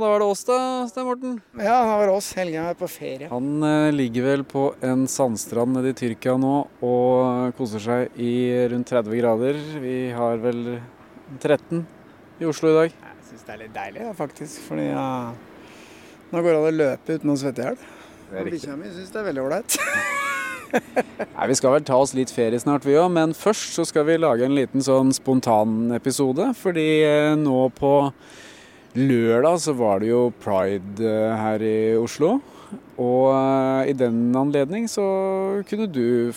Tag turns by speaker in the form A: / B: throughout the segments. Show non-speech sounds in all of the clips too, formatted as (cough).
A: Da var det oss da, Stein Morten.
B: Ja, da var det oss. Helge er på ferie.
A: Han eh, ligger vel på en sandstrand nede i Tyrkia nå og koser seg i rundt 30 grader. Vi har vel 13 i Oslo i dag.
B: Jeg syns det er litt deilig, ja, faktisk. Fordi ja, nå går det an å løpe uten å svette i hjel. Bikkja mi syns det er veldig ålreit. (laughs)
A: Nei, Vi skal vel ta oss litt ferie snart, vi òg. Men først så skal vi lage en liten sånn spontanepisode. Fordi eh, nå på lørdag så var det jo pride eh, her i Oslo. Og eh, i den anledning så kunne du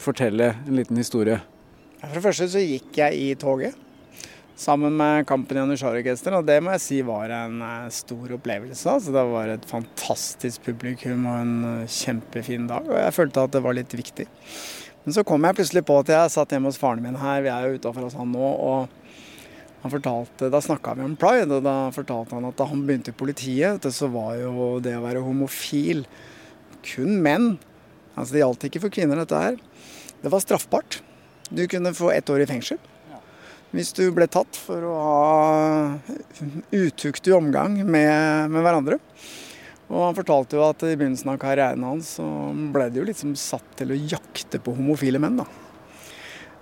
A: fortelle en liten historie.
B: For det første så gikk jeg i toget sammen med Kampen Janitsjar-orkester, og det må jeg si var en eh, stor opplevelse. Altså, det var et fantastisk publikum og en kjempefin dag, og jeg følte at det var litt viktig. Men så kom jeg plutselig på at jeg satt hjemme hos faren min her, vi er jo utafor hos han nå, og fortalte, Da snakka vi om pride, og da fortalte han at da han begynte i politiet, så var jo det å være homofil kun menn. Altså Det gjaldt ikke for kvinner, dette her. Det var straffbart. Du kunne få ett år i fengsel hvis du ble tatt for å ha utuktig omgang med, med hverandre. Og han fortalte jo at i begynnelsen av karrieren hans så ble det jo liksom satt til å jakte på homofile menn, da.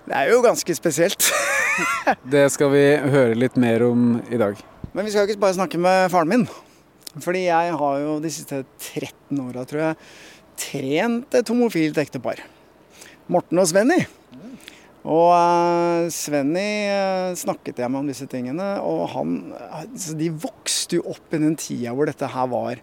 B: Det er jo ganske spesielt. (laughs)
A: Det skal vi høre litt mer om i dag.
B: Men vi skal jo ikke bare snakke med faren min. Fordi jeg har jo de siste 13 åra, tror jeg, trent et homofilt ektepar. Morten og Svenny. Og uh, Svenny uh, snakket jeg med om disse tingene, og han, altså, de vokste jo opp i den tida hvor dette her var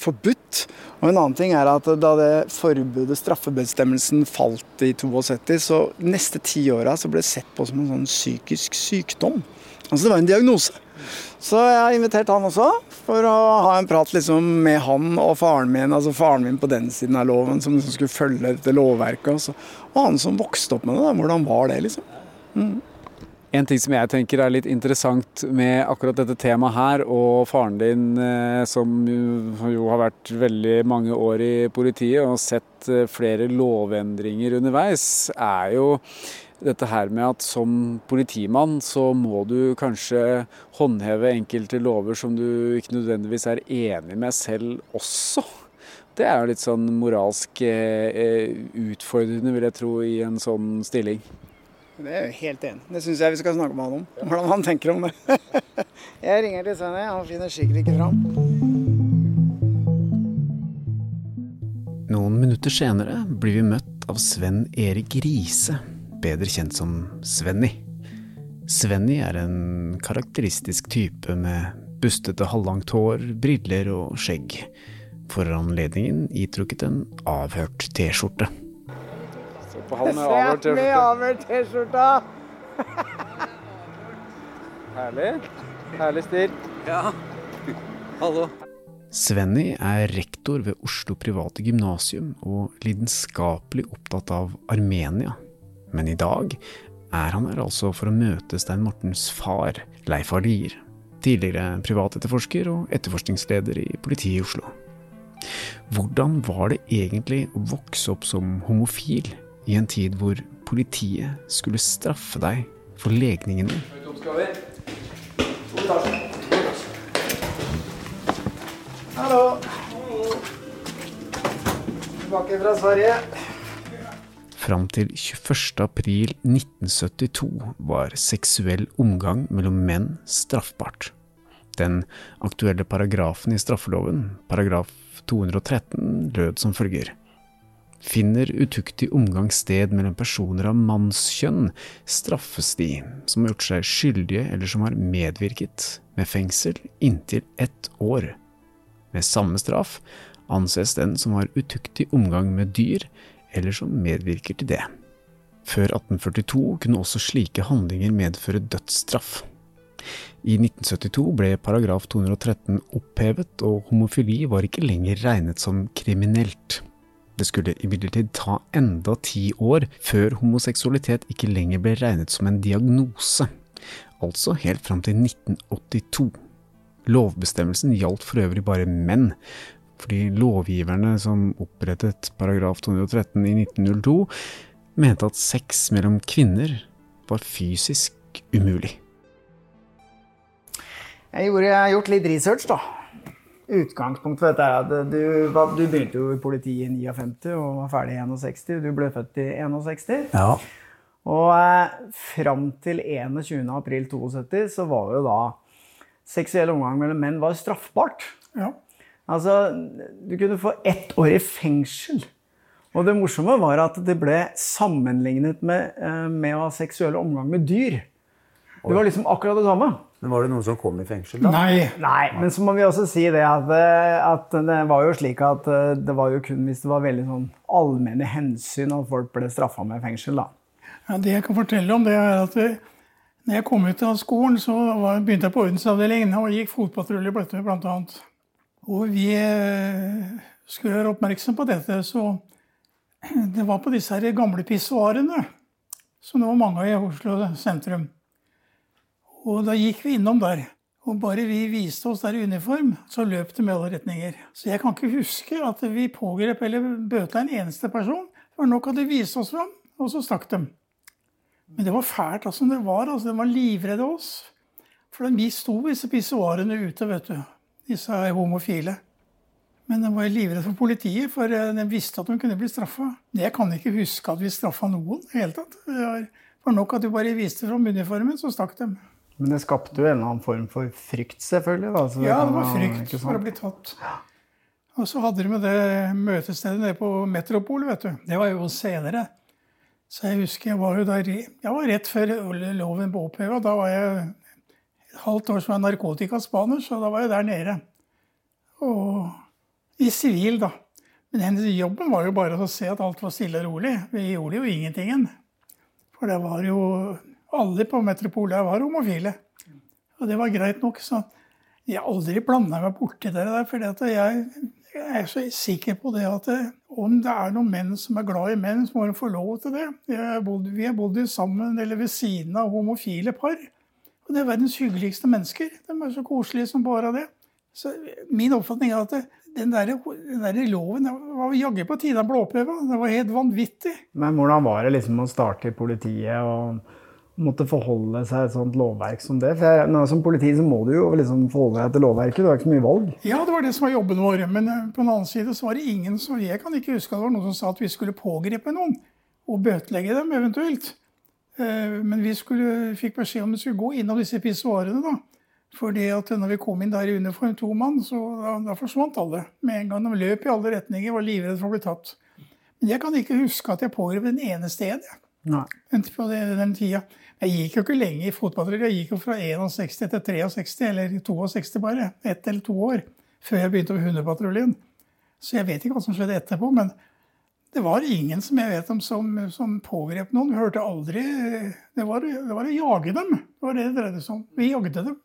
B: forbudt. Og en annen ting er at da det forbudet, straffebestemmelsen, falt i 72, så neste ti åra så ble det sett på som en sånn psykisk sykdom. Altså det var en diagnose. Så jeg har invitert han også, for å ha en prat liksom med han og faren min. Altså faren min på den siden av loven, som liksom skulle følge dette lovverket. Også. Og han som vokste opp med det. Da. Hvordan var det, liksom? Mm.
A: En ting som jeg tenker er litt interessant med akkurat dette temaet her, og faren din eh, som jo har vært veldig mange år i politiet og sett eh, flere lovendringer underveis, er jo dette her med at som politimann så må du kanskje håndheve enkelte lover som du ikke nødvendigvis er enig med selv også. Det er jo litt sånn moralsk eh, utfordrende, vil jeg tro, i en sånn stilling.
B: Det er jeg helt enig Det syns jeg vi skal snakke med han om. Hvordan han tenker om det. (laughs) jeg ringer til Svenny, han finner sikkert ikke fram.
C: Noen minutter senere blir vi møtt av Sven Erik Riise, bedre kjent som Svenny. Svenny er en karakteristisk type med bustete halvlangt hår, briller og skjegg. For anledningen itrukket en avhørt T-skjorte.
A: På han med avhørt
B: T-skjorta!
A: Herlig. Herlig stil. Ja. Hallo.
C: Svenny er rektor ved Oslo private gymnasium og lidenskapelig opptatt av Armenia. Men i dag er han her altså for å møte Stein Mortens far, Leif Arlier. Tidligere privatetterforsker og etterforskningsleder i politiet i Oslo. Hvordan var det egentlig å vokse opp som homofil i en tid hvor politiet skulle straffe deg for legningen din?
B: Hallo. Tilbake fra Sverige.
C: Fram til 21. april 1972 var seksuell omgang mellom menn straffbart. Den aktuelle paragrafen i straffeloven, paragraf 213, lød som følger. Finner utuktig omgang sted mellom personer av mannskjønn, straffes de som har gjort seg skyldige eller som har medvirket, med fengsel inntil ett år. Med samme straff anses den som har utuktig omgang med dyr, eller som medvirker til det. Før 1842 kunne også slike handlinger medføre dødsstraff. I 1972 ble paragraf 213 opphevet, og homofili var ikke lenger regnet som kriminelt. Det skulle imidlertid ta enda ti år før homoseksualitet ikke lenger ble regnet som en diagnose, altså helt fram til 1982. Lovbestemmelsen gjaldt for øvrig bare menn, fordi lovgiverne som opprettet paragraf 213 i 1902, mente at sex mellom kvinner var fysisk umulig.
B: Jeg, har gjort litt research, da. Utgangspunktet for dette er at du, du, begynte jo i politiet i 59 og var ferdig i 61. Du ble født i 61.
D: Ja.
B: Og eh, fram til 21.4.72 så var jo da seksuell omgang mellom menn var straffbart.
E: Ja.
B: Altså, du kunne få ett år i fengsel. Og det morsomme var at det ble sammenlignet med, eh, med å ha seksuell omgang med dyr. Det var liksom akkurat det samme.
D: Men Var det noen som kom i fengsel, da?
E: Nei.
B: Nei, men så må vi også si det at, eh, at det var jo slik at eh, det var jo kun hvis det var veldig sånn allmenne hensyn at folk ble straffa med fengsel, da.
E: Ja, det jeg kan fortelle om, det er at det, når jeg kom ut av skolen, så var, begynte jeg på ordensavdelingen og gikk fotpatrulje blant annet. Og vi skulle være oppmerksom på dette, så (clears throat) det var på disse her gamle pissoarene, som det var mange av i Oslo sentrum. Og da gikk vi innom der. Og bare vi viste oss der i uniform, så løp det med alle retninger. Så jeg kan ikke huske at vi pågrep eller bøtela en eneste person. Det var nok at de viste oss fram, og så stakk dem. Men det var fælt altså det var. altså De var livredde oss. For vi sto disse pissoarene ute, vet du. Disse homofile. Men de var livredde for politiet, for eh, de visste at de kunne bli straffa. Jeg kan ikke huske at vi straffa noen i hele tatt. Det var nok at de bare viste fram uniformen, så stakk de.
B: Men det skapte jo en eller annen form for frykt, selvfølgelig? Da.
E: Det ja, det var frykt for å bli tatt. Og så hadde de med det møtestedet nede på Metropol, vet du. Det var jo senere. Så jeg husker jeg var jo der Jeg var rett før loven ble oppheva. Da var jeg et halvt år som narkotikaspaner, så da var jeg der nede. Og i sivil, da. Men hennes jobben var jo bare å se at alt var stille og rolig. Vi gjorde jo ingentingen. For det var jo Alle på Metropolia var homofile. Og det var greit nok. Så jeg har aldri blanda meg borti det der. For jeg, er så sikker på det at om det er noen menn som er glad i menn, så må de få lov til det. Bodd, vi har bodd sammen eller ved siden av homofile par. Og det er verdens hyggeligste mennesker. De er så koselige som bare det. Så min oppfatning er at den der, den der loven var jaggu på tide av ble. Det var helt vanvittig.
B: Men hvordan var det liksom å starte i politiet og måtte forholde seg et sånt lovverk som det? For jeg, Som politi så må du jo liksom forholde deg til lovverket. Du har ikke så mye valg.
E: Ja, det var det som var jobben vår. Men eh, på den annen side så var det ingen som Jeg kan ikke huske at det var noen som sa at vi skulle pågripe noen og bøtelegge dem eventuelt. Eh, men vi skulle, fikk beskjed om vi skulle gå innom disse pissoarene. da. Fordi at når vi kom inn der i uniform, to mann, så da, da, forsvant alle. Med en gang de løp i alle retninger, var livredde for å bli tatt. Men jeg kan ikke huske at jeg pågrep den ene sted på den tida. Jeg gikk jo ikke lenge i fotballtrening. Jeg gikk jo fra 61 til 63, eller 62 bare. Ett eller to år. Før jeg begynte med hundepatruljen. Så jeg vet ikke hva som skjedde etterpå. Men det var ingen som jeg vet om som, som pågrep noen. Vi hørte aldri Det var, det var å jage dem. Det var det det dreide seg om. Vi jagde dem.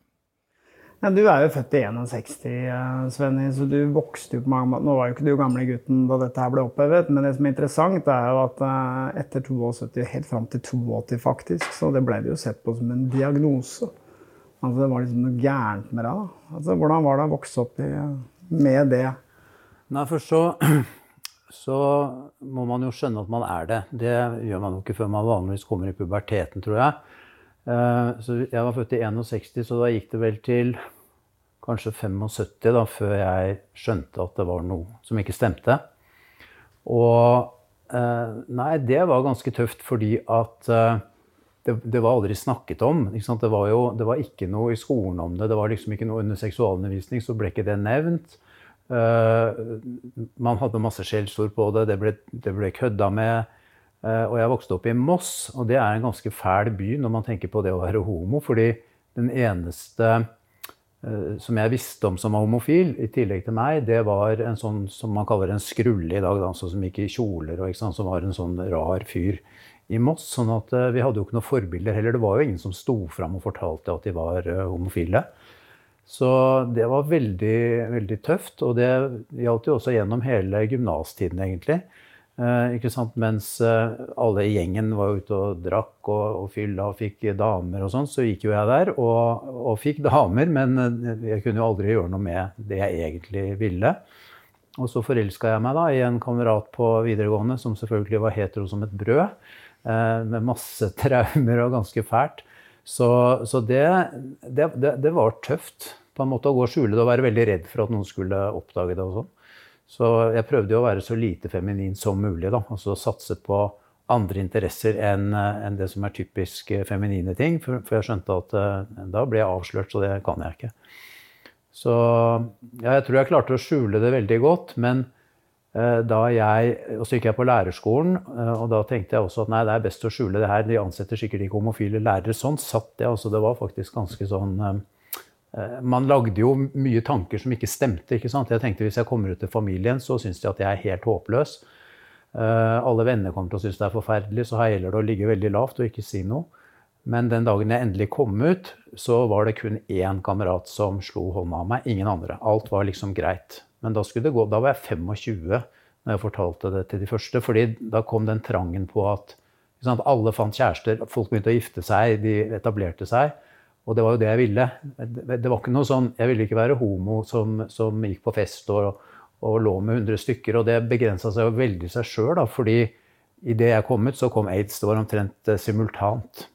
B: Ja, du er jo født i 61, eh, Svenny, så du vokste jo på mange måter Nå var jo ikke du gamle gutten da dette her ble opphevet, men det som er interessant, er jo at eh, etter 72, helt fram til 82 faktisk, så det ble det jo sett på som en diagnose. Altså Det var liksom noe gærent med deg. Altså, hvordan var det å vokse opp i, med det?
D: Nei, først så, (clears throat) så må man jo skjønne at man er det. Det gjør man jo ikke før man vanligvis kommer i puberteten, tror jeg. Eh, så jeg var født i 61, så da gikk det vel til kanskje 75 da, før jeg skjønte at det var noe som ikke stemte. Og eh, nei, det var ganske tøft fordi at eh, det, det var aldri snakket om. Det var jo det var ikke noe i skolen om det. Det var liksom ikke noe under seksualundervisning, så ble ikke det nevnt. man hadde masse skjellsord på det, det ble, det ble kødda med. Eh, og jeg vokste opp i Moss, og det er en ganske fæl by når man tenker på det å være homo. Fordi den eneste eh, som jeg visste om som var homofil, i tillegg til meg, det var en sånn som man kaller en skrulle i dag, altså som gikk i kjoler, og som var en sånn rar fyr i Moss. sånn at eh, vi hadde jo ikke noen forbilder heller. Det var jo ingen som sto fram og fortalte at de var homofile. Så det var veldig, veldig tøft. Og det gjaldt jo også gjennom hele gymnastiden, egentlig. Eh? Mens eh, alle i gjengen var ute og drakk og, og fylla og fikk damer og sånn, så gikk jo jeg der og, og, fikk (laughs) damer, men eh, jeg kunne jo aldri gjøre noe med det jeg egentlig ville. Og så forelska jeg meg da i en kamerat på videregående som selvfølgelig var hetero som et brød, med masse (laughs) traumer og ganske fælt. Så, så det, det, det, det, var tøft. på en måte å gå og skjule det og være veldig redd for at noen skulle oppdage det. og sånn. Så jeg prøvde jo å være så lite feminin som mulig. da, altså Satse på andre interesser enn en det som er typisk feminine ting. For, for jeg skjønte at uh, da ble jeg avslørt, så det kan jeg ikke. Så ja, jeg tror jeg klarte å skjule det veldig godt. Men uh, da jeg Og så gikk jeg på lærerskolen, uh, og da tenkte jeg også at nei, det er best å skjule det her. De ansetter sikkert ikke homofile lærere. Sånn satt jeg. altså Det var faktisk ganske sånn man lagde jo mye tanker som ikke stemte. ikke sant? Jeg tenkte Hvis jeg kommer ut til familien, så syns de at jeg er helt håpløs. Uh, alle venner kommer til å synes det er forferdelig, så her gjelder det å ligge veldig lavt og ikke si noe. Men den dagen jeg endelig kom ut, så var det kun én kamerat som slo hånda av meg. Ingen andre. Alt var liksom greit. Men da, skulle det gå, da var jeg 25 når jeg fortalte det til de første. fordi da kom den trangen på at sant, alle fant kjærester, folk begynte å gifte seg, de etablerte seg. Og det var jo det jeg ville. Det var ikke noe sånn, Jeg ville ikke være homo som, som gikk på fest og og lå med 100 stykker. Og det begrensa seg jo veldig seg sjøl, fordi idet jeg kom ut, så kom aids. Det var omtrent eh, simultant.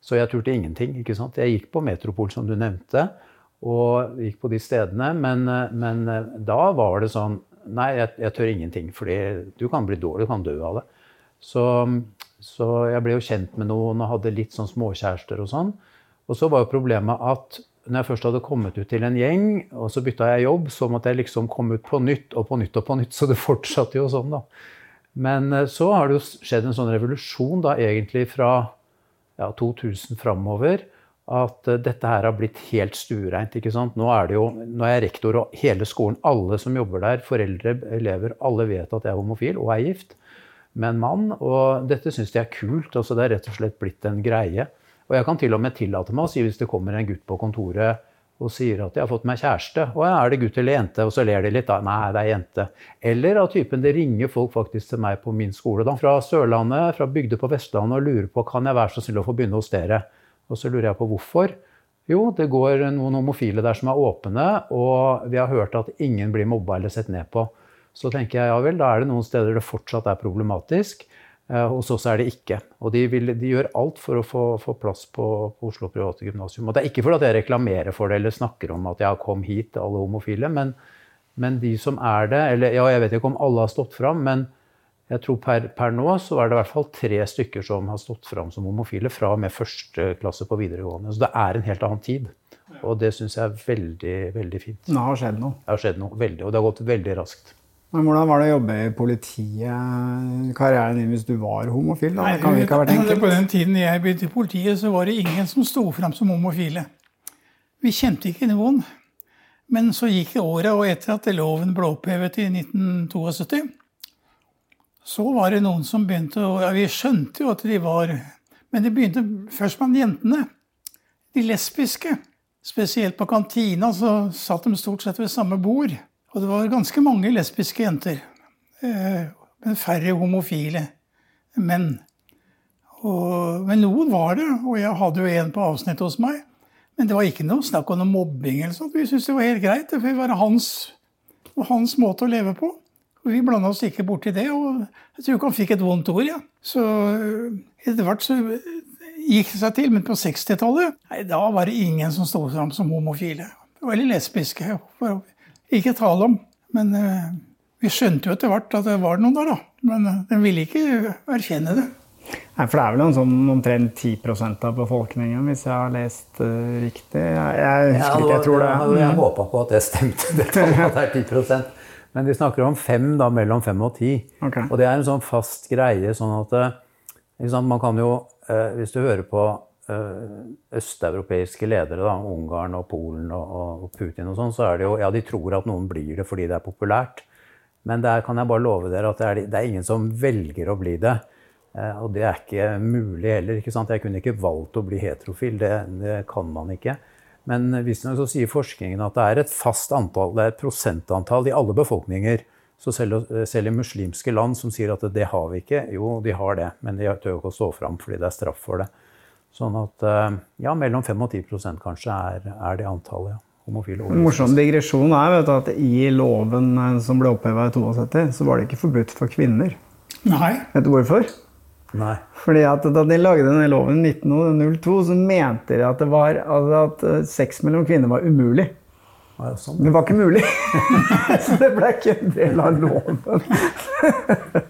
D: Så jeg turte ingenting. ikke sant? Jeg gikk på Metropol, som du nevnte, og gikk på de stedene. Men, eh, men eh, da var det sånn Nei, jeg, jeg, tør ingenting, fordi du kan bli dårlig, du kan dø av det. Så, så jeg ble jo kjent med noen og hadde litt sånn småkjærester og sånn. Og så var jo problemet at når jeg først hadde kommet ut til en gjeng, og så bytta jeg jobb, så måtte jeg liksom komme ut på nytt og på nytt og på nytt. Så det fortsatte jo sånn, da. Men eh, så har det jo skjedd en sånn revolusjon da egentlig fra ja, 2000 framover. At uh, dette her har blitt helt stuereint. ikke sant? Nå er, det jo, nå er jeg rektor, og hele skolen, alle som jobber der, foreldre, elever, alle vet at jeg er homofil og er gift med en mann. Og dette syns de er kult. altså Det er rett og slett blitt en greie. Og jeg kan til og med tillate meg å si hvis det kommer en gutt på kontoret og sier at 'jeg har fått meg kjæreste', og 'er det gutt eller jente?' Og så ler de litt. da, 'Nei, det er jente'. Eller av typen det ringer folk faktisk til meg på min skole da, fra Sørlandet, fra bygder på Vestlandet og lurer på 'kan jeg være så snill å få begynne hos dere'? Og så lurer jeg på hvorfor. Jo, det går noen homofile der som er åpne, og vi har hørt at ingen blir mobba eller sett ned på. Så tenker jeg ja vel, da er det noen steder det fortsatt er problematisk. Eh, hos oss er det ikke. Og de, vil, de gjør alt for å få, få plass på, på, Oslo private gymnasium. Og det er ikke fordi jeg reklamerer for det eller snakker om at jeg kom hit, alle homofile. Men, men, de som er det eller ja, Jeg vet ikke om alle har stått fram, men jeg tror per, per, nå så er det i hvert fall tre stykker som har stått fram som homofile fra og med første klasse på videregående. Så det er en helt annen tid. Og det syns jeg er veldig, veldig fint.
B: Det har skjedd noe.
D: Det har skjedd noe, veldig, Og det har gått veldig raskt.
B: Men Hvordan var det å jobbe i politiet, karrieren din, hvis du var homofil? Da? Det kan
E: ikke ha vært enkelt. På den tiden jeg begynte i politiet, så var det ingen som sto fram som homofile. Vi kjente ikke noen. Men så gikk det åra, og etter at loven ble opphevet i 1972, så var det noen som begynte å ja, Vi skjønte jo at de var Men det begynte først med jentene. De lesbiske. Spesielt på kantina så satt de stort sett ved samme bord. Og det var ganske mange lesbiske jenter. Eh, men færre homofile menn. Og, men noen var det, og jeg hadde jo en på avsnittet hos meg. Men det var ikke noe snakk om noe mobbing. eller sånt. Vi syntes det var helt greit. Det var hans, hans måte å leve på. Vi blanda oss ikke borti det. Og jeg tror ikke han fikk et vondt ord. ja. Så eh, etter hvert så gikk det seg til. Men på 60-tallet da var det ingen som sto fram som homofile. Eller lesbiske. Ikke tale om. Men uh, vi skjønte jo etter hvert at det var noen der, da. Men uh, den ville ikke erkjenne det.
B: Nei, for det er vel en sånn omtrent 10% av befolkningen, hvis jeg har lest uh, riktig? Jeg, jeg husker ja, ikke, jeg tror det.
D: Jeg, jeg mm. håpa på at det stemte, (laughs) det at det er 10% Men de snakker om fem, da, mellom fem og ti. Okay. Og det er en sånn fast greie. sånn at Man kan jo, hvis du hører på Eh, østeuropeiske ledere, da, Ungarn og Polen og, og Putin og sånn, så er det jo Ja, de tror at noen blir det fordi det er populært. Men der kan jeg bare love dere at det er, det er ingen som velger å bli det. Eh, og det er ikke mulig heller. ikke sant? Jeg kunne ikke valgt å bli heterofil. Det, det kan man ikke. Men visstnok så sier forskningen at det er et fast antall, det er et prosentantall i alle befolkninger. Så selv, selv, i muslimske land som sier at det har vi ikke, jo, de har det. Men de tør ikke å stå fram fordi det er straff for det. Sånn at eh, ja, mellom 5 og 10% kanskje er, er det antallet. Ja. Homofile
B: morsom digresjon er vet du, at i loven eh, som ble oppheva i 72, så var det ikke forbudt for kvinner.
E: Nei.
B: Vet du hvorfor?
D: Nei.
B: Fordi at Da de lagde denne loven i 1902, så mente de at, det var, altså at eh, sex mellom kvinner var umulig.
D: Ja, sånn.
F: Det var ikke mulig. (laughs) så det ble ikke en del av loven. (laughs)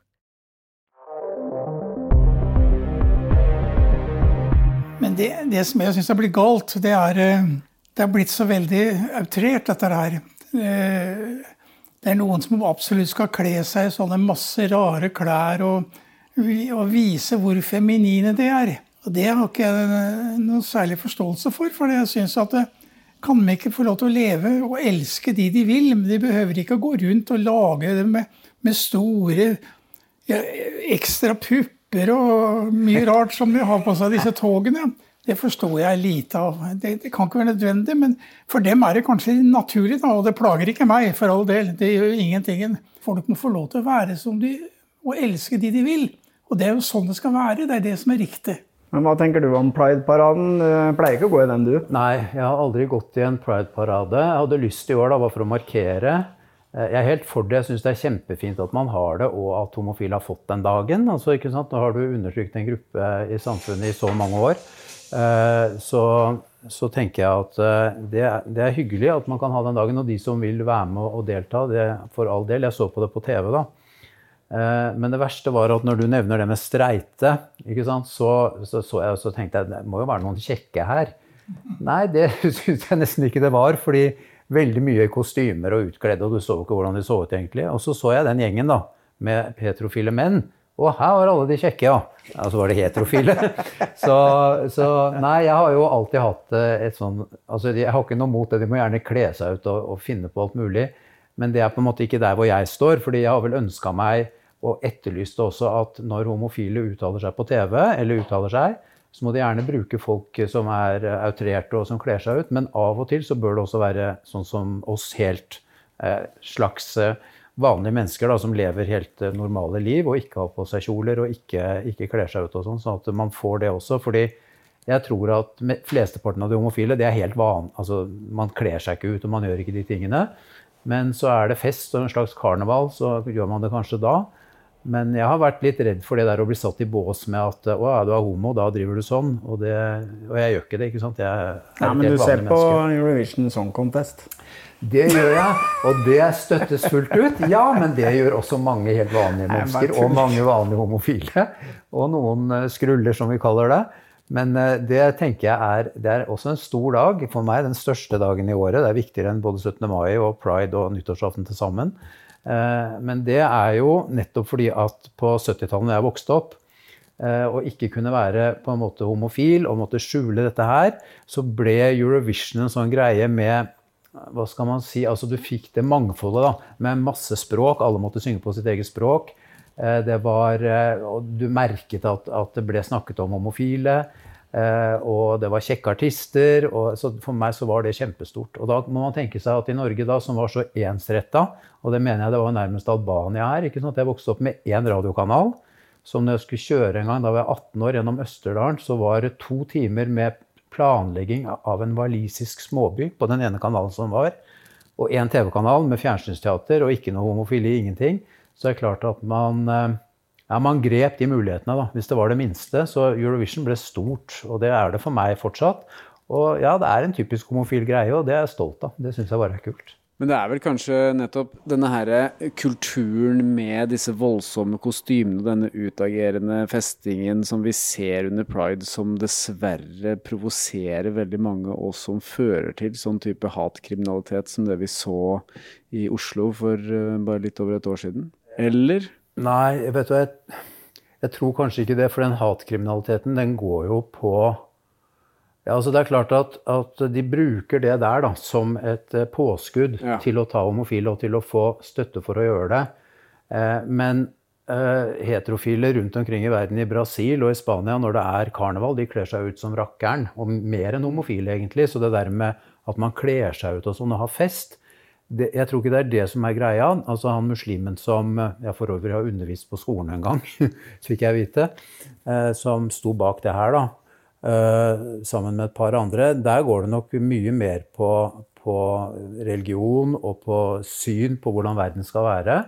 E: det, det som jeg syns har blitt galt, det er eh, Det har blitt så veldig outrert, dette her. Eh, Det er noen som absolutt skal kle seg i sånne masse rare klær og, og vise hvor feminine de er. Og det har ikke jeg noen noe særlig forståelse for, for jeg syns at kan vi ikke få lov til å leve og elske de de vil? Men de behøver ikke å gå rundt og lage det med, med store ja, ekstra pupper og mye rart som de har på seg, disse togene. Det forstår jeg lite av. Det, det kan ikke være nødvendig, men for dem er det kanskje naturlig, da, og det plager ikke meg, for all del. Det gjør ingenting. Folk må få lov til å være som de og elske de de vil. Og det er jo sånn det skal være. Det er det som er riktig.
F: Men hva tenker du om Pride-paraden? Pleier ikke å gå i den, du?
D: Nei, jeg har aldri gått i en pride-parade. Jeg hadde lyst i år da, bare for å markere. Eh, Jeg er helt for det. Jeg syns det er kjempefint at man har det, og at homofile har fått den dagen. Altså, ikke sant? Nå har du undertrykt en gruppe i samfunnet i så mange år. Eh, Så, så tenker jeg at eh, det er, det er hyggelig at man kan ha den dagen. Og de som vil være med og delta, det for all del. Jeg så på det på TV, da. Eh, Men det verste var at når du nevner det med streite, sant, så, så, så, jeg, så tenkte jeg det må jo være noen kjekke her. Nei, det (laughs) syns jeg nesten ikke det var. fordi veldig mye kostymer og utkledde, og du så ikke hvordan de så ut egentlig. Og så så jeg den gjengen da, med petrofile menn. Og her var alle de kjekke, ja. Ja, så var det heterofile. (laughs) Så, så nei, jeg har jo alltid hatt eh, et sånn Altså, jeg har ikke noe mot det. De må gjerne kle seg ut og, og finne på alt mulig. Men det er på en måte ikke der hvor jeg står. fordi jeg har vel ønska meg og etterlyste også at når homofile uttaler seg på TV, eller uttaler seg, så må de gjerne bruke folk som er eh, outrerte og som kler seg ut. Men av og til så bør det også være sånn som oss helt eh, slags eh, vanlige mennesker da, som lever helt eh, normale liv og ikke har på seg kjoler og ikke, ikke kler seg ut og sånn. Sånn at man får det også. fordi jeg tror at flesteparten av de homofile det er helt vanlig. Altså, man kler seg ikke ut og man gjør ikke de tingene. Men så er det fest og en slags karneval, så gjør man det kanskje da. Men jeg har vært litt redd for det der å bli satt i bås med at å, ja, du er homo, da driver du sånn. Og, det, og jeg gjør ikke det. ikke sant? Jeg er
F: Ja, men du ser på
D: menneske.
F: Eurovision Song Contest.
D: Det gjør jeg, og det støttes fullt ut. Ja, men det gjør også mange helt vanlige mennesker, og mange vanlige homofile. Og noen eh, skruller, som vi kaller det. Men eh, det tenker jeg er, det er også en stor dag. For meg den største dagen i året. Det er viktigere enn både 17. mai og pride og nyttårsaften til sammen. Eh, Men det er jo nettopp fordi at på 70-tallet da jeg vokste opp, eh, og ikke kunne være på en måte homofil og måtte skjule dette her, så ble Eurovision en sånn greie med hva skal man si, altså Du fikk det mangfoldet da, med masse språk. Alle måtte synge på sitt eget språk. Eh, Det var, og du merket at, at det ble snakket om homofile. Eh, Og det var kjekke artister. Og, så for meg så var det kjempestort. Og da må man tenke seg at i Norge, da, som var så ensretta, og det mener jeg det var nærmest Albania her ikke sant? Jeg vokste opp med én radiokanal. Som når jeg skulle kjøre en gang, da var jeg 18 år, gjennom Østerdalen, så var det to timer med planlegging av en walisisk småby på den ene kanalen som var, og én TV-kanal med fjernsynsteater og ikke noe homofili, ingenting. Så det er klart at man, eh, ja, man grep de mulighetene, da, hvis det var det minste. Så Eurovision ble stort, og det er det for meg fortsatt. Og ja, det er en typisk homofil greie, og det er jeg stolt av. Det syns jeg bare er kult.
A: Men det er vel kanskje nettopp denne her kulturen med disse voldsomme kostymene og denne utagerende festingen som vi ser under pride, som dessverre provoserer veldig mange, og som fører til sånn type hatkriminalitet som det vi så i Oslo for eh, bare litt over et år siden? Eller?
D: Nei, vet du, jeg, jeg tror kanskje ikke det, for den hatkriminaliteten den går jo på ja, altså Det er klart at, at de bruker det der da, som et eh, påskudd
A: Ja.
D: til å ta homofile og til å få støtte for å gjøre det. Eh, men eh, heterofile rundt omkring i verden, i Brasil og i Spania, når det er karneval, de kler seg ut som rakkeren. Og mer enn homofile, egentlig. Så det der med at man kler seg ut og sånn og har fest, det, jeg tror ikke det er det som er greia. Altså Han muslimen som jeg for øvrig har undervist på skolen en gang, (laughs) fikk jeg vite, uh, som sto bak det her, da, uh, sammen med et par andre, der går det nok mye mer på, på religion og på syn på hvordan verden skal være.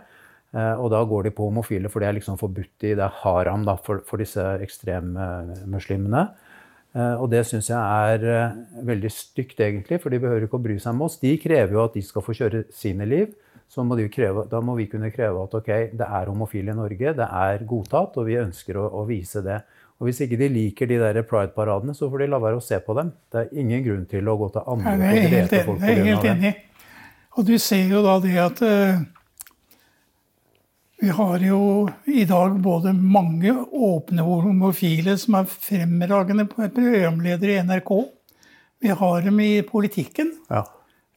D: Eh, og da går de på homofile, for det er liksom forbudt i det haram da, for, for, disse ekstremmuslimene. Eh, og det syns jeg er eh, veldig stygt, egentlig, for de behøver ikke å bry seg om oss. De krever jo at de skal få kjøre sine liv. Så må kreve, da må vi kunne kreve at ok, det er homofile i Norge, det er godtatt, og vi ønsker å, å vise det. Og Hvis ikke de liker de der pride-paradene, så får de la være å se på dem. Det er ingen grunn til å gå til
E: det er helt, folk det er helt enig. Og du ser jo da det at uh, vi har jo i dag både mange åpne homofile som er fremragende programledere i NRK. Vi har dem i politikken. Ja.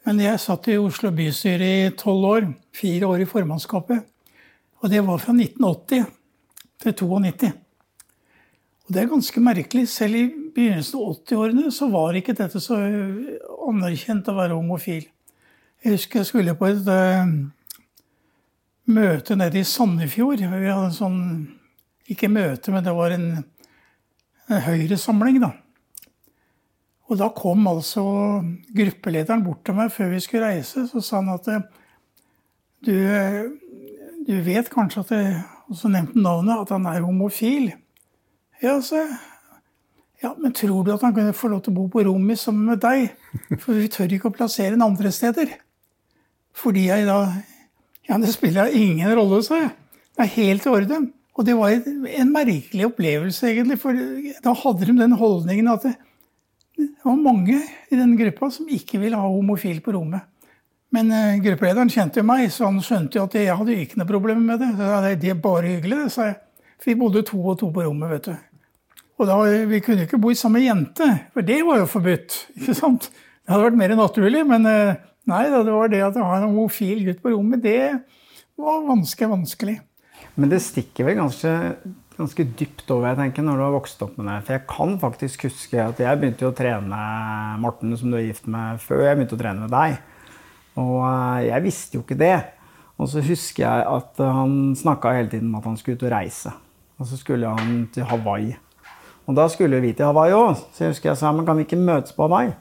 E: Men jeg satt i Oslo bystyre i tolv år. Fire år i formannskapet. Og det var fra 1980 til 92. Og det er ganske merkelig. Selv i begynnelsen av 80-årene så var ikke dette så anerkjent å være homofil. Jeg husker jeg skulle på et uh, møte nede i Sandefjord. Vi hadde en sånn Ikke møte, men det var en, en Høyre-samling, da. Og da kom altså gruppelederen bort til meg før vi skulle reise. Så sa han at du, du vet kanskje at Og så nevnte han navnet, at han er homofil. Ja, så ja, men tror du at han kunne få lov til å bo på rommet sammen med deg? For vi tør ikke å plassere ham andre steder. Fordi jeg da ja, det spiller ingen rolle, sa jeg. Det er helt i orden. Og det var en merkelig opplevelse, egentlig. For da hadde de den holdningen at det, var mange i den gruppa som ikke ville ha homofil på rommet. Men uh, gruppelederen kjente jo meg, så han skjønte jo at jeg hadde ikke noe problem med det. Så det er bare hyggelig, det, sa jeg. For vi bodde to og to på rommet, vet du. Og da, Vi kunne ikke bo sammen med jente, for det var jo forbudt. ikke sant? Det hadde vært mer naturlig, men uh, Nei det var det at å ha en homofil gutt på rommet, det var vanskelig vanskelig.
B: Men det stikker vel ganske, ganske dypt over jeg tenker, når du har vokst opp med det. For jeg kan faktisk huske at jeg begynte å trene Morten, som du er gift med, før jeg begynte å trene med deg. Og eh, jeg visste jo ikke det. Og så husker jeg at han snakka hele tiden om at han skulle ut og reise. Og så skulle han til Hawaii. Og da skulle vi til Hawaii òg. Så jeg husker jeg sa men kan vi ikke møtes på Hawaii?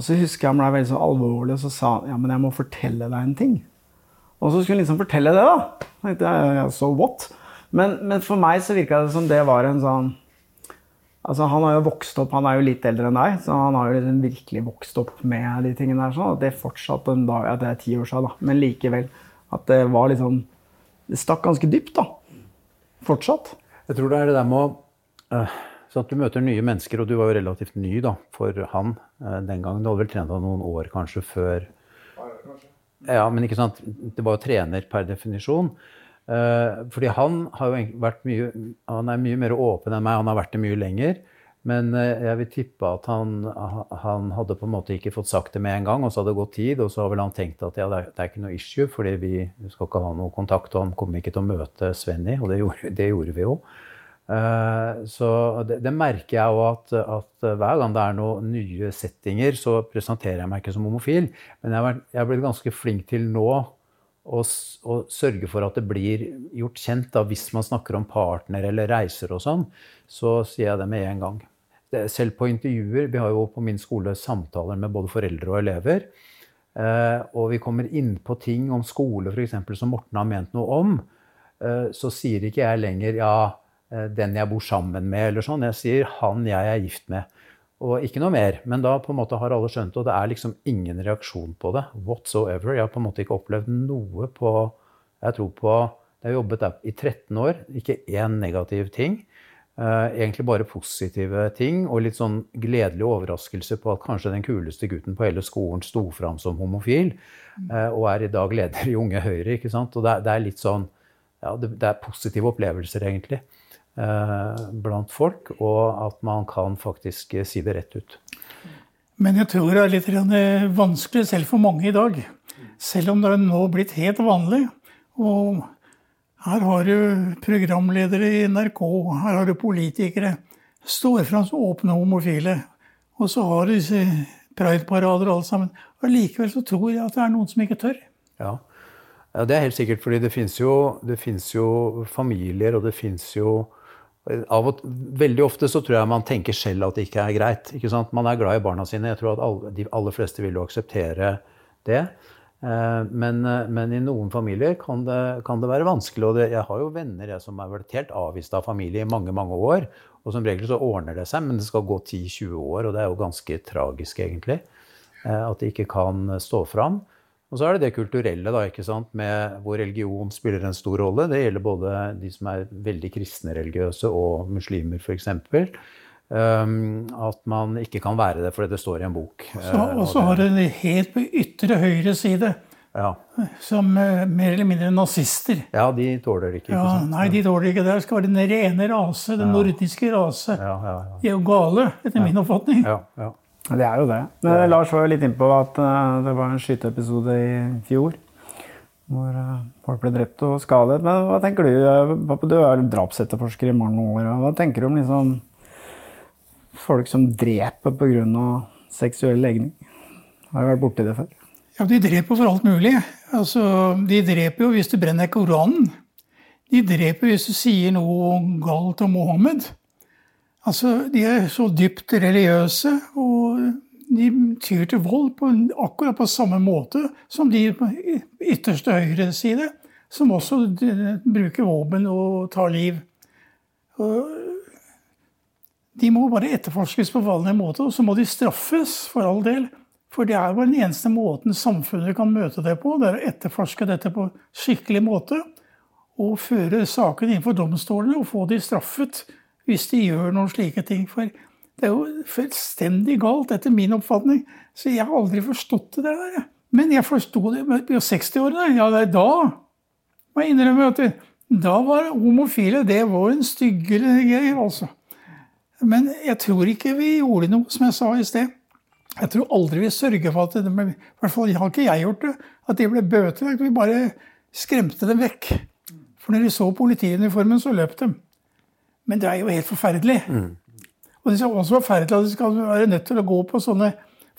B: Og så husker jeg han ble veldig så alvorlig og så sa han, ja, men jeg må fortelle deg en ting. Og så skulle han liksom fortelle det, da. Jeg tenkte, ja, so what? Men, men, for meg så virka det som det var en sånn Altså, Han har jo vokst opp, han er jo litt eldre enn deg, så han har jo liksom virkelig vokst opp med de tingene der. sånn, At det fortsatt en dag, ja, det er ti år siden, da, men likevel. At det var liksom Det stakk ganske dypt, da. Fortsatt.
D: Jeg tror det er det der med å uh så at du møter nye mennesker, og du var jo relativt ny da, for han eh, den gangen. Du hadde vel trent han noen år kanskje før Ja, men ikke sant, det var jo trener per definisjon. Eh, fordi han har jo vært mye Han er mye mer åpen enn meg, han har vært det mye lenger. Men eh, jeg vil tippe at han, han, hadde på en måte ikke fått sagt det med en gang, og så hadde det gått tid, og så har vel han tenkt at ja, det er, det er ikke noe issue, fordi vi skal ikke ha noe kontakt, og han kommer ikke til å møte Svenny, og det gjorde, det gjorde vi jo. Eh, så det, det, merker jeg òg at, at, hver gang det er noen nye settinger, så presenterer jeg meg ikke som homofil. Men jeg har blitt ganske flink til nå å, å, sørge for at det blir gjort kjent. Da, hvis man snakker om partner eller reiser og sånn, så sier jeg det med en gang. Det, selv på intervjuer Vi har jo på min skole samtaler med både foreldre og elever. Eh, og vi kommer inn på ting om skole f.eks. som Morten har ment noe om. Eh, så sier ikke jeg lenger ja, den jeg bor sammen med, eller sånn. Jeg sier 'han jeg er gift med'. Og ikke noe mer. Men da på en måte har alle skjønt det, og det er liksom ingen reaksjon på det whatsoever. Jeg har på en måte ikke opplevd noe på Jeg tror på Jeg har jobbet der i 13 år. Ikke én negativ ting. Uh, egentlig bare positive ting, og litt sånn gledelig overraskelse på at kanskje den kuleste gutten på hele skolen sto fram som homofil, uh, og er i dag leder i Unge Høyre. ikke sant? Og det er, litt sånn Ja, det er positive opplevelser, egentlig. Eh, blant folk, og at man kan faktisk si det rett ut.
E: Men jeg tror det er litt eh, vanskelig selv for mange i dag. Selv om det er nå blitt helt vanlig. Og Her har du programledere i NRK, her har du politikere. Står fram som åpne homofile. Og så har du disse prideparader og alt sammen. Og likevel så tror jeg at det er noen som ikke tør.
D: Ja, ja det er helt sikkert. fordi det fins jo, jo, familier, og det fins jo og, Veldig ofte så tror jeg man tenker selv at det ikke er greit. ikke sant? Man er glad i barna sine. Jeg tror at alle, de aller fleste vil jo akseptere det. Eh, men, eh, men, i noen familier kan det, kan det være vanskelig. Og det, jeg har jo venner jeg, som har vært helt avvist av familie i mange mange år. Og som regel så ordner det seg, men det skal gå 10-20 år, og det er jo ganske tragisk, egentlig. Eh, at de ikke kan stå fram. Og så er det det kulturelle, da, ikke sant? Med hvor religion spiller en stor rolle. Det gjelder både de som er veldig kristne religiøse, og muslimer, f.eks. Um, at man ikke kan være det fordi det står i en bok.
E: Og så har du det helt på ytre høyre side. Ja. Som uh, mer eller mindre nazister.
D: Ja, de tåler det ikke.
E: Ja, nei, de tåler det ikke det. Skal være den rene rase, den ja. nordiske rase. Ja, de er jo gale, etter min oppfatning.
F: Det er jo det. Men Lars var jo litt innpå at uh, det var en skyteepisode i fjor. Hvor uh, folk ble drept og skadet. Men hva tenker du? Du er drapsetterforsker i mange år. Hva tenker du om liksom folk som dreper pga. seksuell legning. Har du vært borti det før?
E: Ja, De dreper for alt mulig. Altså, de dreper jo hvis du brenner Koranen. De dreper hvis du sier noe galt om Mohammed. Altså, De er så dypt religiøse, og de tyr til vold på akkurat på samme måte som de på ytterste høyre side, som også bruker våpen og tar liv. De må bare etterforskes på vanlig måte, og så må de straffes, for all del. For det er jo den eneste måten samfunnet kan møte det på. Det er å etterforske dette på skikkelig måte. Og føre saken innenfor domstolene og få de straffet hvis de gjør noen slike ting. For det er jo fullstendig galt, etter min oppfatning. Så jeg har aldri forstått det der. Men jeg forsto det i 60-årene. Ja, det er da må jeg innrømme at da var homofile det var en styggere greie, altså. Men jeg tror ikke vi gjorde noe, som jeg sa i sted. Jeg tror aldri vi sørger for at det ble, I hvert fall har ikke jeg gjort det. At de ble bøtelagt. Vi bare skremte dem vekk. For når de så politiuniformen, så løp de. Men det er jo helt forferdelig. Mm. Og det er også forferdelig at de skal være nødt til å gå på sånne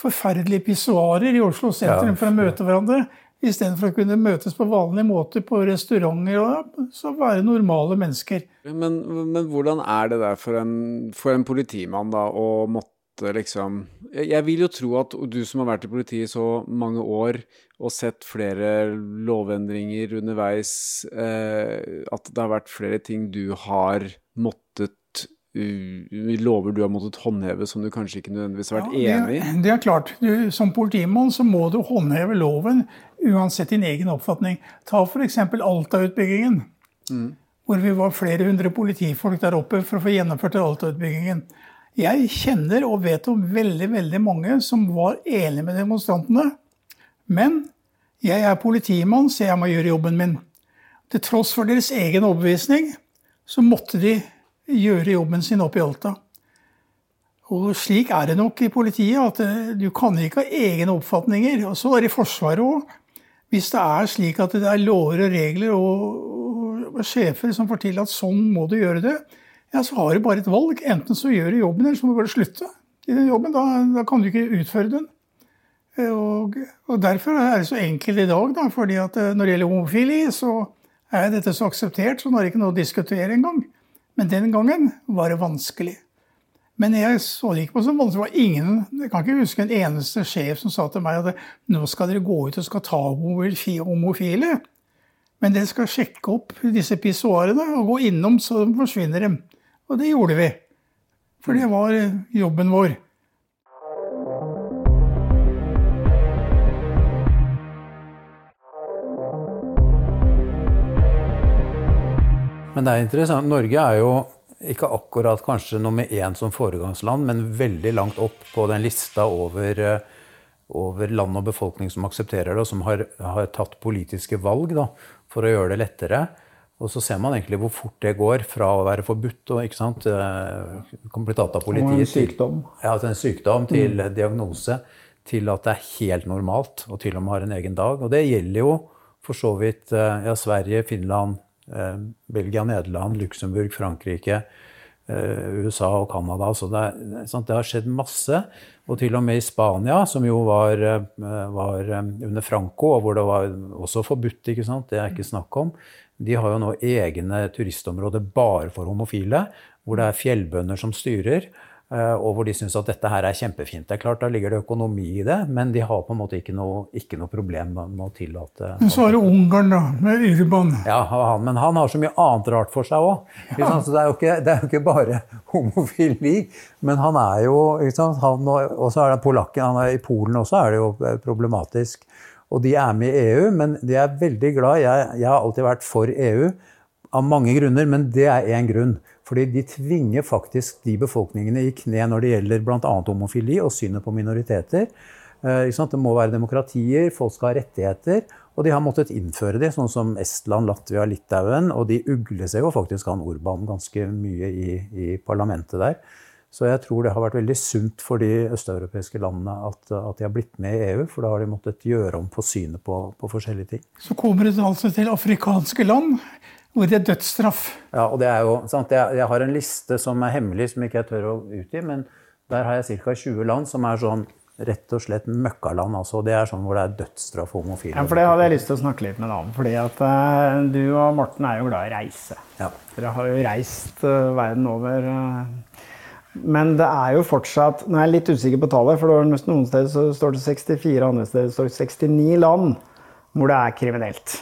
E: forferdelige pissoarer i Oslo sentrum ja. for å møte hverandre. Istedenfor å kunne møtes på vanlig måte på restauranter og så være normale mennesker.
A: Men, men hvordan er det der for en, for en, politimann da, å måtte liksom Jeg vil jo tro at du som har vært i politiet i så mange år og sett flere lovendringer underveis, eh, at det har vært flere ting du har måttet lover du har måttet håndheve som du kanskje ikke nødvendigvis har vært ja, enig
E: i? Det, det er klart. Du, som politimann så må du håndheve loven uansett din egen oppfatning. Ta f.eks. Alta-utbyggingen. Mm. Hvor vi var flere hundre politifolk der oppe for å få gjennomført Alta-utbyggingen. Jeg kjenner og vet om veldig veldig mange som var enige med demonstrantene. Men jeg er politimann, så jeg må gjøre jobben min. Til tross for deres egen overbevisning så måtte de gjøre jobben sin opp i Alta. Og slik er det nok i politiet, at eh, du kan ikke ha egne oppfatninger. Og så er det i Forsvaret òg. Hvis det er slik at det er lover og regler og, sjefer som forteller at sånn må du gjøre det, ja, så har du bare et valg. Enten så gjør du jobben, eller så må du bare slutte i den jobben. Da, da kan du ikke utføre den. Eh, og, og, derfor er det så enkelt i dag, da, fordi at eh, når det gjelder homofili, så er dette så akseptert, så nå er det ikke noe å diskutere engang. Men den gangen var det vanskelig. Men jeg så det ikke på som vanskelig. Det var ingen, Jeg kan ikke huske en eneste sjef som sa til meg at nå skal dere gå ut og skal ta homofile. Men dere skal sjekke opp disse pissoarene og gå innom, så de forsvinner de. Og det gjorde vi. For det var jobben vår.
D: Men det er interessant. Norge er jo ikke akkurat kanskje nummer én som foregangsland, men veldig langt opp på den lista over, eh, over land og befolkning som aksepterer det, og som har, har tatt politiske valg da, for å gjøre det lettere. Og så ser man egentlig hvor fort det går fra å være forbudt og ikke sant, eh, blitt tatt av politiet
F: en sykdom.
D: Til, ja, til en sykdom, til mm. diagnose, til at det er helt normalt og til og med har en egen dag. Og det gjelder jo for så vidt eh, ja, Sverige, Finland, eh, Belgia, Nederland, Luxembourg, Frankrike, USA og Canada. Så det, det, har skjedd masse. Og til og med i Spania, som jo var, var under Franco, og hvor det var også forbudt, ikke sant? det er ikke snakk om. De har jo nå egne turistområder bare for homofile, hvor det er fjellbønder som styrer. Eh, og hvor de syns at dette her er kjempefint. Det er klart, Da ligger det økonomi i det, men de har på en måte ikke noe, ikke noe problem med å tillate
E: Men så er det Ungarn, da, med Irban.
D: Ja, han, men han har så mye annet rart for seg òg. Ja. det, er jo ikke, det er jo ikke bare homofili. Men han er jo Og så er det polakken. Han er, I Polen også er det jo eh, problematisk. Og de er med i EU, men de er veldig glad. Jeg, jeg har alltid vært for EU av mange grunner, men det er én grunn. Fordi de tvinger faktisk de befolkningene i kne når det gjelder bl.a. homofili og synet på minoriteter. Eh, det må være demokratier, folk skal ha rettigheter. Og de har måttet innføre det, sånn som Estland, Latvia, Litauen. Og de ugler seg jo faktisk han Urban ganske mye i, i, parlamentet der. Så jeg tror det har vært veldig sunt for de østeuropeiske landene at, at, de har blitt med i EU. For da har de måttet gjøre om på synet på, på forskjellige ting.
E: Så kommer det altså til afrikanske land hvor det er dødsstraff.
D: Ja, og det er jo sant, jeg, jeg, har en liste som er hemmelig, som ikke jeg tør å utgi. Men der har jeg ca. 20 land som er sånn rett og slett møkkaland. Altså. Det er sånn hvor det er dødsstraff for homofile.
B: Ja, for Det hadde jeg lyst til å snakke litt med deg om. fordi at uh, Du og Morten er jo glad i reise. Ja. Dere har jo reist uh, verden over. Uh, men det er jo fortsatt Nå er jeg litt usikker på tallet, for noen steder så står det 64, andre steder står det 69 land hvor det er kriminelt.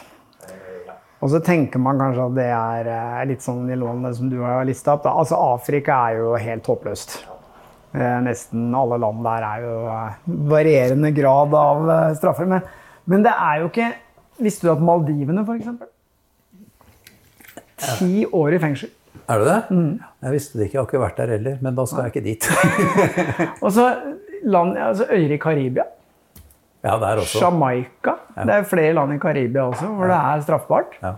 B: Og så tenker man kanskje at det er eh, litt sånn i lånet som du har lista opp. Altså Afrika er jo helt håpløst. Eh, nesten alle land der er jo eh, varierende grad av straffer. Men, men det er jo ikke Visste du at Maldivene, f.eks. Ti år i fengsel.
D: Er det det? Mm. Jeg visste det ikke. Jeg har ikke vært der heller. Men da skal jeg ikke dit. (laughs)
B: og så land, altså øyer i Karibia.
D: Ja, der også.
B: Jamaica. Ja. Det er flere land i Karibia også hvor det er straffbart. Ja.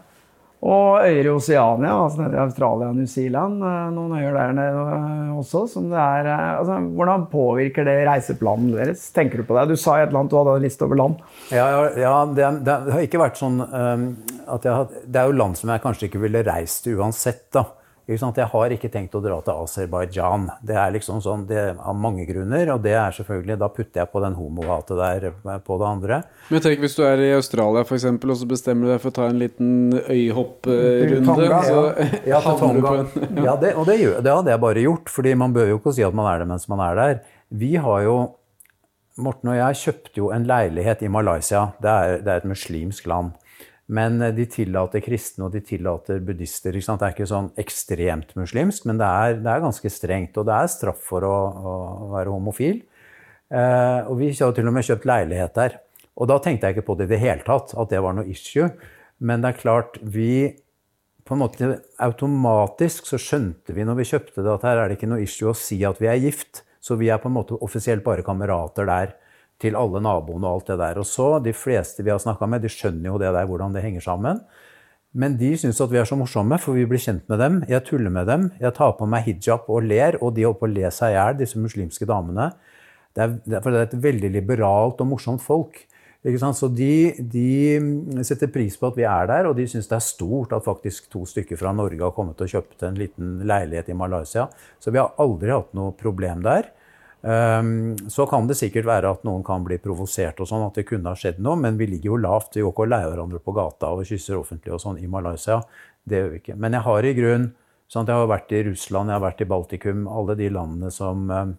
B: Og øyer i Oseania, altså nede i Australia og New Zealand. Eh, noen øyer der nede eh, også. Som det er, eh, altså, hvordan påvirker det reiseplanen deres? Tenker du på det? Du sa i et annet, du hadde en liste over land.
D: Ja, ja det, det, har ikke vært sånn um, at jeg, har, Det er jo land som jeg kanskje ikke ville reist til uansett. da. Jeg har ikke tenkt å dra til Aserbajdsjan. Det er liksom sånn, det er av mange grunner. Og det er selvfølgelig, da putter jeg på den homohatet der på det andre.
A: Men tenk hvis du er i Australia eksempel, og så bestemmer du deg for å ta en liten øyhopprunde.
D: Ja, ja, Tonga. ja det, og det, det, hadde jeg bare gjort. fordi man bør jo ikke si at man er det mens man er der. Vi har jo Morten og jeg kjøpte jo en leilighet i Malaysia. Det er, det er et muslimsk land. Men eh, de tillater kristne og de tillater buddhister. Det er ikke sånn ekstremt muslimsk, men det er, det er ganske strengt. Og det er straff for å, å være homofil. Eh, og vi har til og med kjøpt leilighet der. Og da tenkte jeg ikke på det i det hele tatt, at det var noe issue. Men det er klart, vi på en måte automatisk så skjønte vi når vi kjøpte det, at her er det ikke noe issue å si at vi er gift. Så vi er på en måte offisielt bare kamerater der til alle naboene og alt det der. Og så, De fleste vi har snakka med, de skjønner jo det der, hvordan det henger sammen. Men de syns at vi er så morsomme, for vi blir kjent med dem. Jeg tuller med dem. Jeg tar på meg hijab og ler, og de holder på å le seg i hjel, disse muslimske damene. Det er, det er et veldig liberalt og morsomt folk. Så de, de, setter pris på at vi er der, og de syns det er stort at faktisk to stykker fra Norge har kommet og kjøpt en liten leilighet i Malaysia. Så vi har aldri hatt noe problem der. Um, så kan det sikkert være at noen kan bli provosert, og sånn, at det kunne ha skjedd noe, men vi ligger jo lavt. Vi går ikke og leier hverandre på gata og kysser offentlig og sånn i Malaysia. Det gjør vi ikke. Men jeg har i grunn sånn Jeg har vært i Russland, jeg har vært i Baltikum, alle de landene som, um,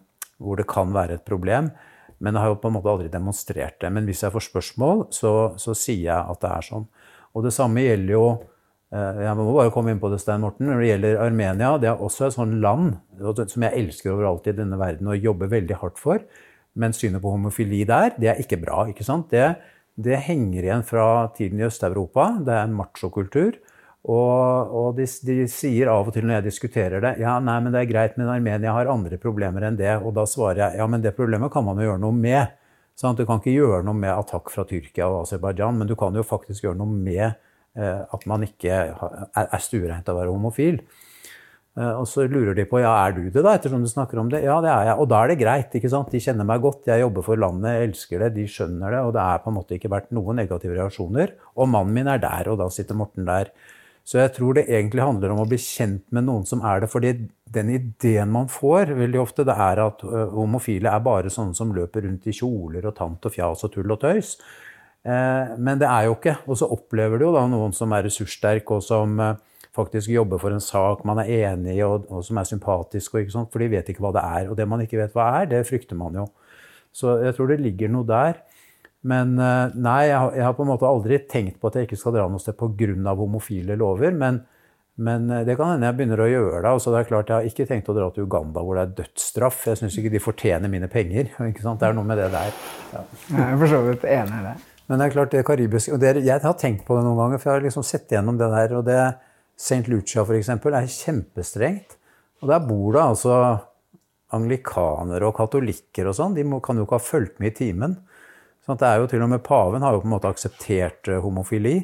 D: hvor det kan være et problem. Men jeg har jo på en måte aldri demonstrert det. Men hvis jeg får spørsmål, så, så sier jeg at det er sånn. Og det samme gjelder jo jeg må bare komme inn på det, Stein Morten. Når det gjelder Armenia, det er også et sånt land som jeg elsker overalt i denne verden og jobber veldig hardt for. Men synet på homofili der, det er ikke bra. ikke sant? Det, det henger igjen fra tiden i Øst-Europa. Det er en machokultur. Og, og de, de, sier av og til når jeg diskuterer det ja, nei, men det er greit, men Armenia har andre problemer enn det. Og da svarer jeg ja, men det problemet kan man jo gjøre noe med. Sant? du kan ikke gjøre noe med attakk fra Tyrkia og Aserbajdsjan, men du kan jo faktisk gjøre noe med Eh, at man ikke er stuereint av å være homofil. Eh, og så lurer de på ja, er du det, da, ettersom du snakker om det. Ja, det er jeg. Og da er det greit. ikke sant? De kjenner meg godt, jeg jobber for landet, jeg elsker det, de skjønner det. Og det er på en måte ikke vært noen negative reaksjoner. Og mannen min er der, og da sitter Morten der. Så jeg tror det egentlig handler om å bli kjent med noen som er det. fordi den ideen man får veldig ofte, det er at homofile er bare sånne som løper rundt i kjoler og tant og fjas og tull og tøys. Men det er jo ikke. Og så opplever du jo da noen som er ressurssterk, og som faktisk jobber for en sak man er enig i, og, og som er sympatisk. Og, for de vet ikke hva det er. Og det man ikke vet hva er, det frykter man jo. Så jeg tror det ligger noe der. Men eh, nei, jeg har, jeg har, på en måte aldri tenkt på at jeg ikke skal dra noe sted pga. homofile lover. Men, men, eh, det kan hende jeg begynner å gjøre det. Altså, det er klart, Jeg har ikke tenkt å dra til Uganda hvor det er dødsstraff. Jeg syns ikke de fortjener mine penger. (laughs) Det er noe med det der.
F: Ja. Jeg er for så vidt enig i det.
D: Men det er klart, det karibiske og det, Jeg har tenkt på det noen ganger, for jeg har liksom sett gjennom det der. og det St. Lucia f.eks. er kjempestrengt. Og der bor det altså anglikanere og katolikker og sånn. De må, kan jo ikke ha fulgt med i timen. Sånn det er jo til og med Paven har jo på en måte akseptert uh, homofili.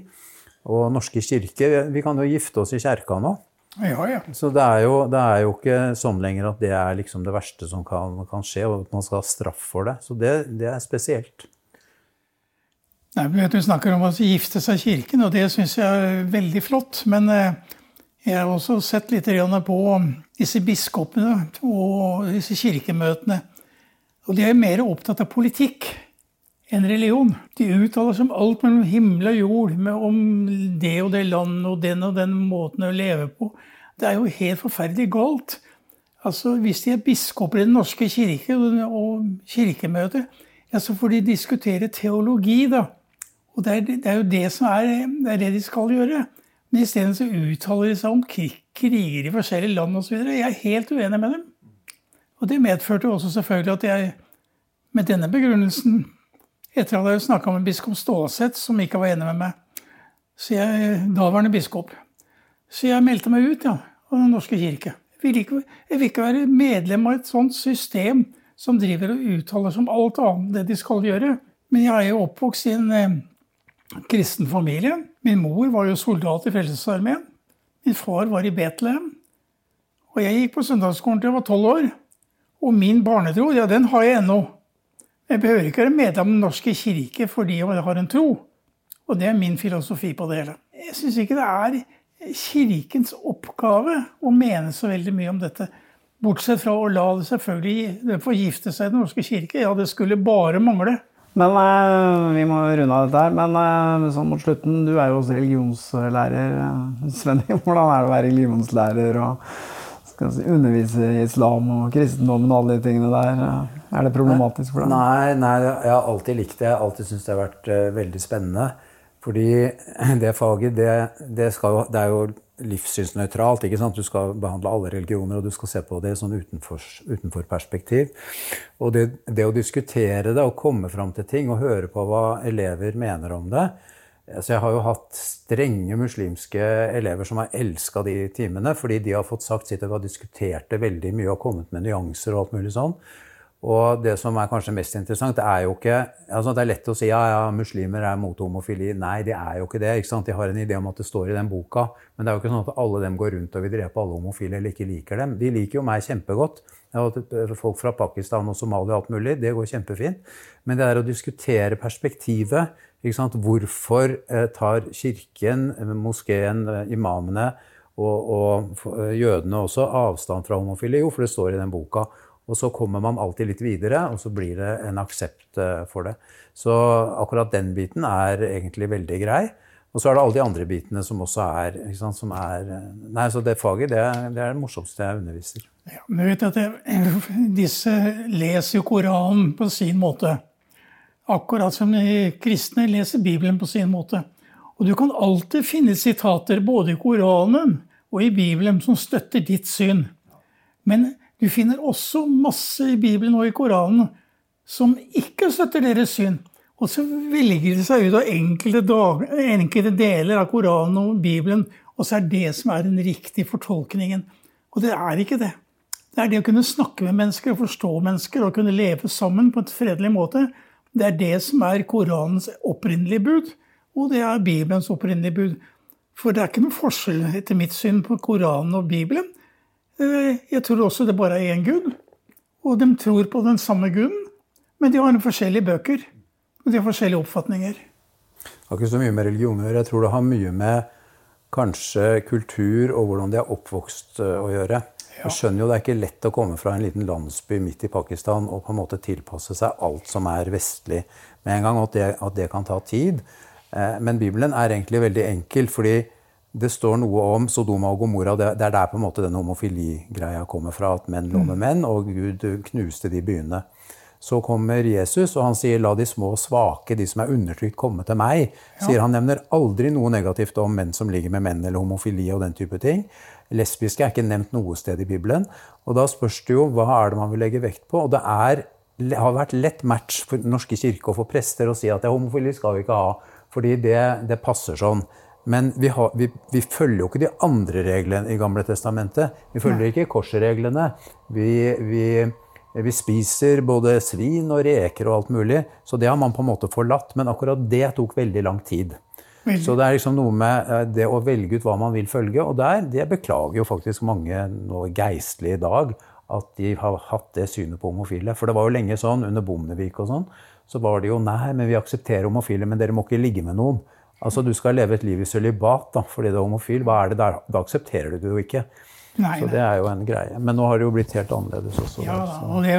D: Og Norske kirker Vi kan jo gifte oss i kjerka nå.
E: Ja, ja.
D: Så det er, jo, det er, jo, ikke sånn lenger at det er liksom det verste som kan, kan skje, og at man skal ha straff for det. Så det, det er spesielt.
E: Nei, vet, Du snakker om å gifte seg kirken, og det syns jeg er veldig flott. Men eh, jeg har også sett litt på disse biskopene og disse kirkemøtene. Og de er mer opptatt av politikk enn religion. De uttaler seg om alt mellom himmel og jord, om det og det landet og den og den måten å leve på. Det er jo helt forferdelig galt. Altså, Hvis de er biskoper i Den norske kirke og kirkemøter, ja, så får de diskutere teologi, da. Og det er, det er, jo det som er det, er det de skal gjøre. Men isteden så uttaler de seg om kriger i forskjellige land osv. Jeg er helt uenig med dem. Og det medførte også selvfølgelig at jeg med denne begrunnelsen, etter at jeg snakka med biskop Stålseth, som ikke var enig med meg, så jeg daværende biskop, så jeg meldte meg ut ja, av Den norske kirke. Jeg vil, ikke, jeg vil ikke være medlem av et sånt system som driver og uttaler seg om alt annet det de skal gjøre. Men jeg er jo oppvokst i en eh, kristen familie. Min mor var jo soldat i Frelsesarmeen. Min far var i Betlehem. Og jeg gikk på søndagsskolen til jeg var tolv år. Og min barnetro, ja, den har jeg ennå. Jeg behøver ikke være medlem av Den norske kirke fordi jeg har en tro. Og det er min filosofi på det hele. Jeg syns ikke det er Kirkens oppgave å mene så veldig mye om dette. Bortsett fra å la det selvfølgelig forgifte seg i Den norske kirke. Ja, det skulle bare mangle.
F: Men eh, vi må runde av dette her. Men eh, sånn mot slutten, du er jo også religionslærer. Svenny. (laughs) Hvordan er det å være religionslærer og si, undervise i islam og kristendommen og alle de tingene der? Er det problematisk for deg?
D: Nei, nei jeg har alltid likt det. Jeg har alltid syntes det har vært veldig spennende. Fordi (clears throat) det faget, det, det, jo, det er jo livssynsnøytralt. ikke sant? Du skal behandle alle religioner, og du skal se på det sånn utenfor, utenfor perspektiv. Og det, det, å diskutere det og komme fram til ting og høre på hva elever mener om det så Jeg har jo hatt strenge muslimske elever som har elska de timene, fordi de har fått sagt sitt og har diskutert det veldig mye og kommet med nyanser og alt mulig sånn. Og det som er kanskje mest interessant, det er jo ikke altså Det er lett å si ja, ja, muslimer er mot homofili. Nei, det er jo ikke det. ikke sant? De har en idé om at det står i den boka. Men det er jo ikke sånn at alle dem går rundt og vil drepe alle homofile eller ikke liker dem. De liker jo meg kjempegodt. Folk fra Pakistan og Somalia og alt mulig. Det går kjempefint. Men det er å diskutere perspektivet. ikke sant? Hvorfor eh, tar kirken, moskeen, imamene og, og jødene også avstand fra homofili? Jo, for det står i den boka. Og så kommer man alltid litt videre, og så blir det en aksept eh, for det. Så akkurat den biten er egentlig veldig grei. Og så er det alle de andre bitene som også er, sant, som er eh, Nei, så det faget, det, det er det morsomste jeg underviser.
E: Ja, men vet at jeg, (clears throat) Disse leser jo Koranen på sin måte. Akkurat som de kristne leser Bibelen på sin måte. Og du kan alltid finne sitater både i Koranen og i Bibelen som støtter ditt syn. Men du finner også masse i Bibelen og i Koranen som ikke støtter deres syn. Og så velger de seg ut av enkelte, dag, enkelte, deler av Koranen og Bibelen, og så er det som er den riktige fortolkningen. Og det er ikke det. Det er det å kunne snakke med mennesker og forstå mennesker og kunne leve sammen på en fredelig måte. Det er det som er Koranens opprinnelige bud, og det er Bibelens opprinnelige bud. For det er ikke noe forskjell, etter mitt syn, på Koranen og Bibelen. Eh, jeg tror også det bare er én gud. Og de tror på den samme guden, men de har forskjellige bøker. Og de har forskjellige oppfatninger.
D: Det har ikke så mye med religion å gjøre. Jeg tror det har mye med kanskje kultur og hvordan de er oppvokst å gjøre. Jeg skjønner jo Det er ikke lett å komme fra en liten landsby midt i Pakistan og på en måte tilpasse seg alt som er vestlig med en gang, og at det, at det kan ta tid. Men Bibelen er egentlig veldig enkel, fordi det står noe om Sodoma og Gomorra. Det, er der på en måte den homofiligreia kommer fra. At menn lå med mm. menn, og Gud knuste de byene. Så kommer Jesus, og han sier 'la de små og svake, de som er undertrykt, komme til meg'. sier. Han nevner aldri noe negativt om menn som ligger med menn, eller homofili og den type ting. Lesbiske er ikke nevnt noe sted i Bibelen. Og da spørs det jo hva er det man vil legge vekt på. Og det er, har vært lett match for norske kirke og for prester å si at det homofili skal vi ikke ha, fordi det, det passer sånn. Men vi, har, vi, vi, følger jo ikke de andre reglene i Gamle Testamentet. Vi følger ikke korsreglene. Vi, vi, spiser både svin og reker og alt mulig. Så det har man på en måte forlatt. Men akkurat det tok veldig lang tid. Veldig. Så det er liksom noe med eh, det å velge ut hva man vil følge. Og der, det beklager jo faktisk mange nå geistlige i dag. At de har hatt det synet på homofile. For det var jo lenge sånn under Bondevik og sånn. Så var det jo nei, men vi aksepterer homofile, men dere må ikke ligge med noen. Altså Du skal leve et liv i sølibat fordi du er homofil. Hva er det der? Da aksepterer du det jo ikke. Nei, så det er jo en greie. Men nå har det jo blitt helt annerledes også.
E: Ja, og det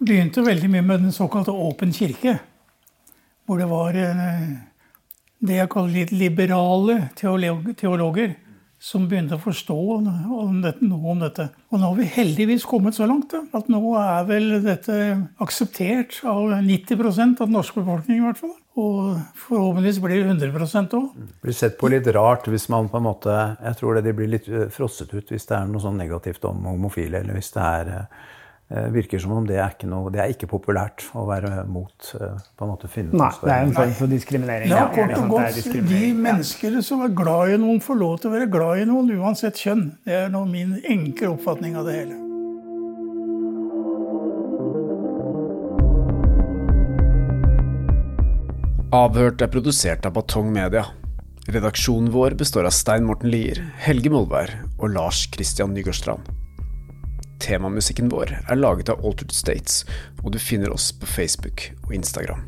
E: begynte veldig mye med den såkalte åpen kirke. Hvor det var eh, det jeg kaller litt liberale teologer som begynte å forstå noe om dette. Og nå har vi heldigvis kommet så langt at nå er vel dette akseptert av 90% av den norske befolkningen. i hvert fall. Og forhåpentligvis blir det 100 òg.
D: Blir sett på litt rart hvis man på en måte Jeg tror det de blir litt eh, frosset ut hvis det er noe sånn negativt om homofile, eller hvis det er eh, virker som om det er ikke noe, det er ikke populært å være mot eh, på en måte finne
F: Nei, det er en form for diskriminering.
E: Ja, kort og godt. De mennesker som er glad i noen, får lov til å være glad i noen uansett kjønn. Det er nå min enkle oppfatning av det hele.
C: Avhørt er produsert av Batong Media. Redaksjonen vår består av Stein Morten Lier, Helge Molvær og Lars Christian Nygårdstrand. Temamusikken vår er laget av Altered States, og du finner oss på Facebook og Instagram.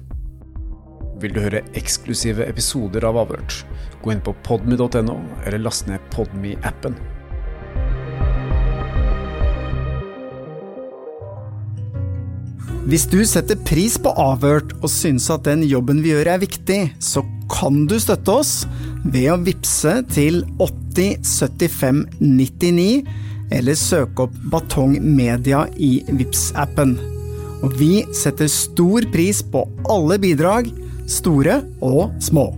C: Vil du høre eksklusive episoder av Avhørt, gå inn på podme.no, eller last ned Podme-appen.
G: Hvis du setter pris på Avhørt og syns at den jobben vi gjør er viktig, så kan du støtte oss ved å vippse til 8075 99, eller søke opp Batong Media i vips appen Og vi setter stor pris på alle bidrag, store og små.